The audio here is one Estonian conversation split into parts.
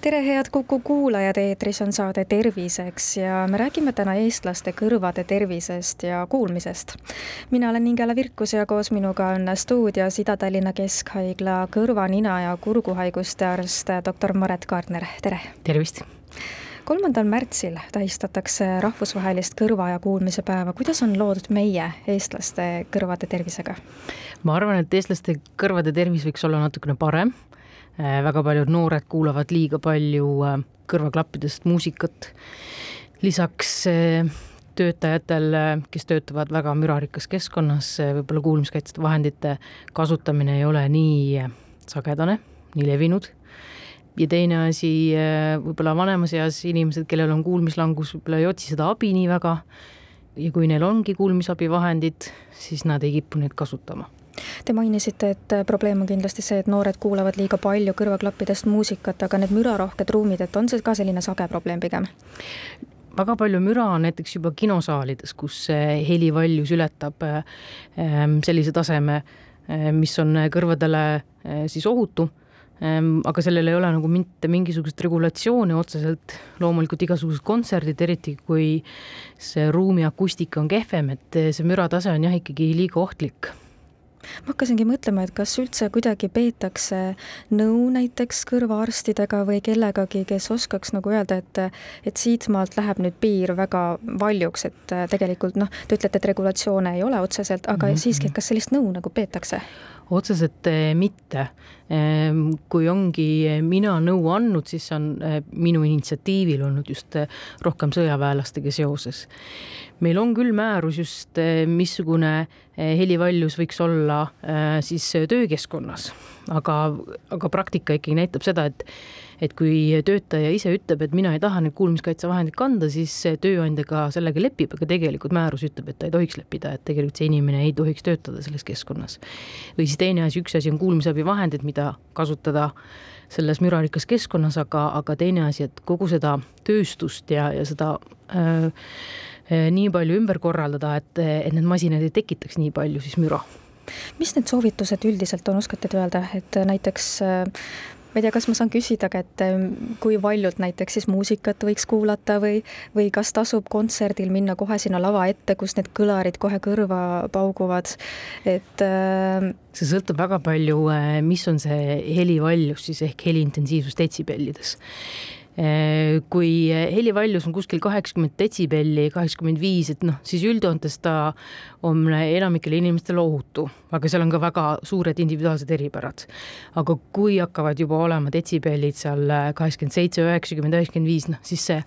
tere, head Kuku kuulajad, eetris on saade Terviseks ja me räägime täna eestlaste kõrvade tervisest ja kuulmisest. mina olen Ingela Virkus ja koos minuga on stuudios Ida-Tallinna Keskhaigla kõrva, nina ja kurguhaiguste arst doktor Maret Kaartner, tere! tervist! kolmandal märtsil tähistatakse rahvusvahelist kõrva ja kuulmise päeva, kuidas on lood meie, eestlaste kõrvade tervisega? ma arvan, et eestlaste kõrvade tervis võiks olla natukene parem väga paljud noored kuulavad liiga palju äh, kõrvaklappidest muusikat. lisaks äh, töötajatel, kes töötavad väga mürarikkas keskkonnas, võib-olla kuulmiskaitsete vahendite kasutamine ei ole nii sagedane, nii levinud. ja teine asi, võib-olla vanemas eas inimesed, kellel on kuulmislangus, võib-olla ei otsi seda abi nii väga. ja kui neil ongi kuulmisabivahendid, siis nad ei kipu neid kasutama Te mainisite, et probleem on kindlasti see, et noored kuulavad liiga palju kõrvaklappidest muusikat, aga need mürarohked ruumid, et on see ka selline sage probleem pigem? väga palju müra on näiteks juba kinosaalides, kus helivaljus ületab ähm, sellise taseme, äh, mis on kõrvadele siis ohutu. Aga sellel ei ole nagu mitte mingisugust regulatsiooni otseselt, loomulikult igasugused kontserdid, eriti kui see ruumi akustika on kehvem, et see müratase on jah, ikkagi liiga ohtlik ma hakkasingi mõtlema, et kas üldse kuidagi peetakse nõu näiteks kõrvaarstidega või kellegagi, kes oskaks nagu öelda, et et siitmaalt läheb nüüd piir väga valjuks, et tegelikult noh, te ütlete, et regulatsioone ei ole otseselt, aga mm -hmm. siiski, et kas sellist nõu nagu peetakse? Otseselt eh, mitte. Ehm, kui ongi mina nõu andnud, siis on eh, minu initsiatiivil olnud just eh, rohkem sõjaväelastega seoses meil on küll määrus just, eh, missugune eh, helivaljus võiks olla eh, siis töökeskkonnas, aga, aga praktika ikkagi näitab seda, et et kui töötaja ise ütleb, et mina ei taha nüüd kuulmiskaitsevahendit kanda, siis tööandja ka sellega lepib, aga tegelikult määrus ütleb, et ta ei tohiks leppida, et tegelikult see inimene ei tohiks töötada selles keskkonnas. või siis teine asi, üks asi on kuulmisabivahendid, mida kasutada selles mürarikas keskkonnas, aga, aga teine asi, et kogu seda tööstust ja, ja seda äh, Eh, nii palju ümber korraldada, et, et need masinad ei tekitaks nii palju siis müra. mis need soovitused üldiselt on, oskate te öelda, et näiteks eh, ma ei tea, kas ma saan küsida et eh, kui valjult näiteks siis muusikat võiks kuulata või, või kas tasub kontserdil minna kohe sinna lava ette, kus need kõlarid kohe kõrva pauguvad, et äh.... see sõltub väga palju, mis on see helivaljus siis ehk heliintensiivsus detsibellides kui helivaljus on kuskil kaheksakümmend detsibelli, kaheksakümmend viis, et noh, siis üldjoontes ta on enamikele inimestele ohutu, aga seal on ka väga suured individuaalsed eripärad. aga kui hakkavad juba olema detsibellid seal kaheksakümmend seitse, üheksakümmend, üheksakümmend viis, noh siis see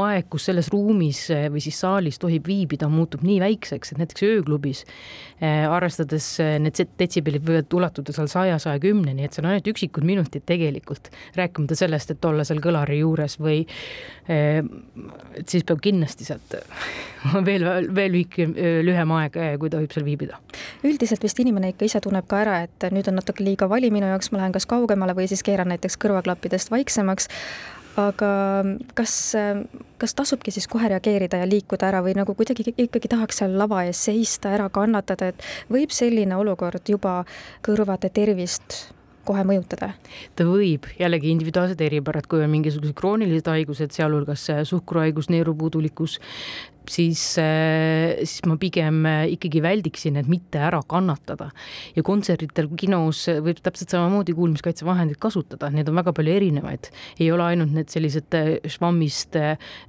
aeg, kus selles ruumis või siis saalis tohib viibida, muutub nii väikseks, et näiteks ööklubis äh, arvestades äh, need detsibellid võivad ulatuda seal saja, saja kümneni, et seal on ainult üksikud minutid tegelikult, rääkimata sellest, et olla seal kõlari juures juures või eh, et siis peab kindlasti sealt veel, veel lühike, lühem aeg, eh, kui tohib seal viibida. üldiselt vist inimene ikka ise tunneb ka ära, et nüüd on natuke liiga vali minu jaoks, ma lähen kas kaugemale või siis keeran näiteks kõrvaklappidest vaiksemaks aga kas, kas tasubki siis kohe reageerida ja liikuda ära või nagu kuidagi ikkagi tahaks seal lava ees seista, ära kannatada, et võib selline olukord juba kõrvade tervist kohe mõjutada? ta võib, jällegi individuaalsed eripärad, kui on mingisugused kroonilised haigused, sealhulgas äh, suhkruhaigus, neerupuudulikkus, siis, äh, siis ma pigem äh, ikkagi väldiksin, et mitte ära kannatada. ja kontserditel, kinos võib täpselt samamoodi kuulmiskaitsevahendeid kasutada, neid on väga palju erinevaid. ei ole ainult need sellised švammist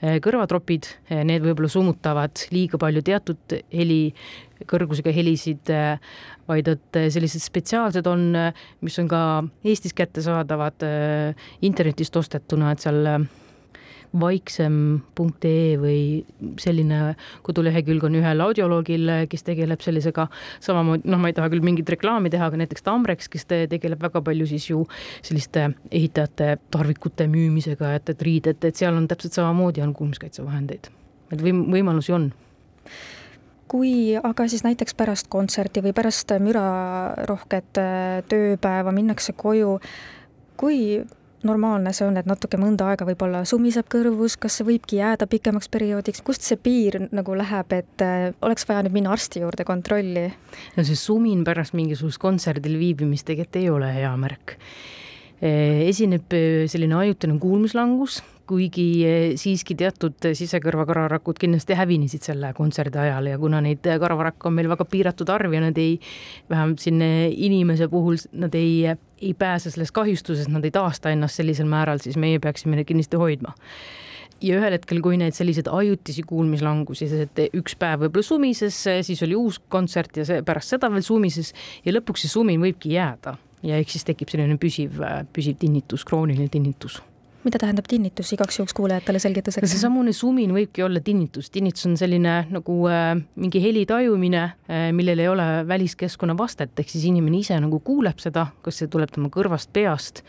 kõrvatropid, need võib-olla summutavad liiga palju teatud heli kõrgusega helisid, vaid et sellised spetsiaalsed on, mis on ka Eestis kättesaadavad internetist ostetuna, et seal vaiksem.ee või selline kodulehekülg on ühel audioloogil, kes tegeleb sellisega, samamoodi noh, ma ei taha küll mingit reklaami teha, aga näiteks Tamrex, kes te, tegeleb väga palju siis ju selliste ehitajate tarvikute müümisega, et, et riided, et seal on täpselt samamoodi on kuulmiskaitsevahendeid, et võim-, võimalusi on. Kui aga siis näiteks pärast kontserti või pärast mürarohket äh, tööpäeva minnakse koju, kui normaalne see on, et natuke mõnda aega võib-olla sumiseb kõrvus, kas see võibki jääda pikemaks perioodiks, kust see piir nagu läheb, et äh, oleks vaja nüüd minna arsti juurde kontrolli? no see sumin pärast mingisugust kontserdil viibimist tegelikult ei ole hea märk. Äh, esineb äh, selline ajutine kuulmislangus, kuigi siiski teatud sisekõrvakarvarakud kindlasti hävinesid selle kontserdi ajal ja kuna neid karvarakke on meil väga piiratud arv ja nad ei, vähemalt siin inimese puhul, nad ei ei pääse sellest kahjustusest, nad ei taasta ennast sellisel määral, siis meie peaksime neid kindlasti hoidma. Ja ühel hetkel, kui need sellised ajutisi kuulmislangusi, et üks päev võib-olla sumises, siis oli uus kontsert ja see pärast seda veel sumises ja lõpuks see sumin võibki jääda ja ehk siis tekib selline püsiv, püsiv tinnitus, krooniline tinnitus. Mida tähendab tinnitus igaks juhuks kuulajatele selgituseks? seesamune sumin võibki olla tinnitus, tinnitus on selline nagu äh, mingi heli tajumine äh,, millel ei ole väliskeskkonna vastet, ehk siis inimene ise nagu kuuleb seda, kas see tuleb tema kõrvast, peast,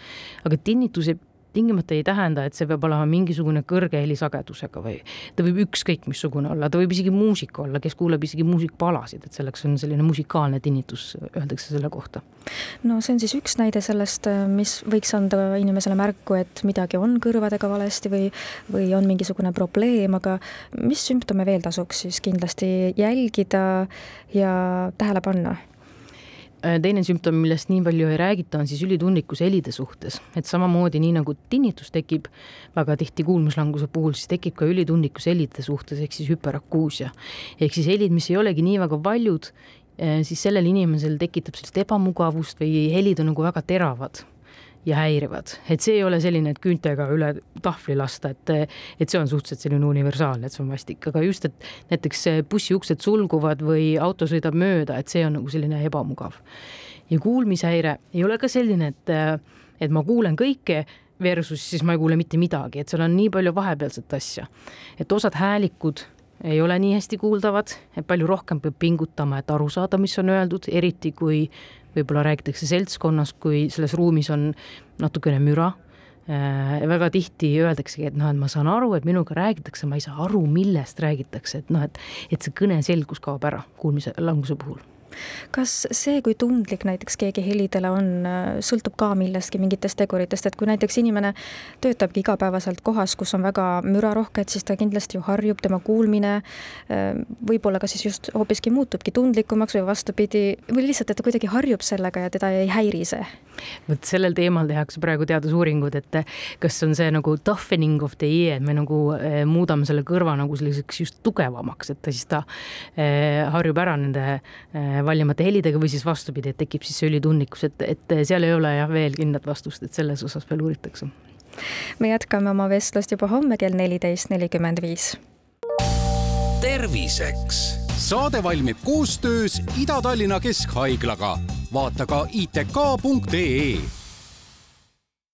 aga tinnitus ei tingimata ei tähenda, et see peab olema mingisugune kõrge helisagedusega või ta võib ükskõik missugune olla, ta võib isegi muusika olla, kes kuuleb isegi muusikapalasid, et selleks on selline musikaalne tinnitus, öeldakse selle kohta. no see on siis üks näide sellest, mis võiks anda inimesele märku, et midagi on kõrvadega valesti või, või on mingisugune probleem, aga mis sümptome veel tasuks siis kindlasti jälgida ja tähele panna? Äh, teine sümptom, millest nii palju ei räägita, on siis ülitundlikkus helide suhtes, et samamoodi nii nagu tinnitus tekib väga tihti kuulmislanguse puhul, siis tekib ka ülitundlikkus helide suhtes ehk siis hüperakuusia. ehk siis helid, mis ei olegi nii väga valjud, äh, siis sellel inimesel tekitab sellist ebamugavust või helid on nagu väga teravad ja häirivad, et see ei ole selline, et küüntega üle tahvli lasta, et, et see on suhteliselt selline universaalne, et see on vastik, aga just, et näiteks bussiuksed sulguvad või auto sõidab mööda, et see on nagu selline ebamugav. ja kuulmishäire ei ole ka selline, et, et ma kuulen kõike versus siis ma ei kuule mitte midagi, et seal on nii palju vahepealset asja. et osad häälikud ei ole nii hästi kuuldavad, et palju rohkem peab pingutama, et aru saada, mis on öeldud, eriti kui võib-olla räägitakse seltskonnas, kui selles ruumis on natukene müra. Äh, ja väga tihti öeldaksegi, et noh, et ma saan aru, et minuga räägitakse, ma ei saa aru, millest räägitakse, et noh, et, et see kõneselgus kaob ära kuulmise languse puhul kas see, kui tundlik näiteks keegi helidele on, sõltub ka millestki, mingitest teguritest, et kui näiteks inimene töötabki igapäevaselt kohas, kus on väga mürarohke, et siis ta kindlasti ju harjub, tema kuulmine võib-olla ka siis just hoopiski muutubki tundlikumaks või vastupidi, või lihtsalt, et ta kuidagi harjub sellega ja teda ei häiri see? vot sellel teemal tehakse praegu teadusuuringud, et kas on see nagu toughening of the ear, et me nagu muudame selle kõrva nagu selliseks just tugevamaks, et ta siis ta harjub ära nende valjemate helidega või siis vastupidi, et tekib siis see ülitundlikkus, et, et seal ei ole jah veel kindlat vastust, et selles osas veel uuritakse. me jätkame oma vestlust juba homme kell neliteist nelikümmend viis. terviseks. saade valmib koostöös Ida-Tallinna Keskhaiglaga. vaata ka itk.ee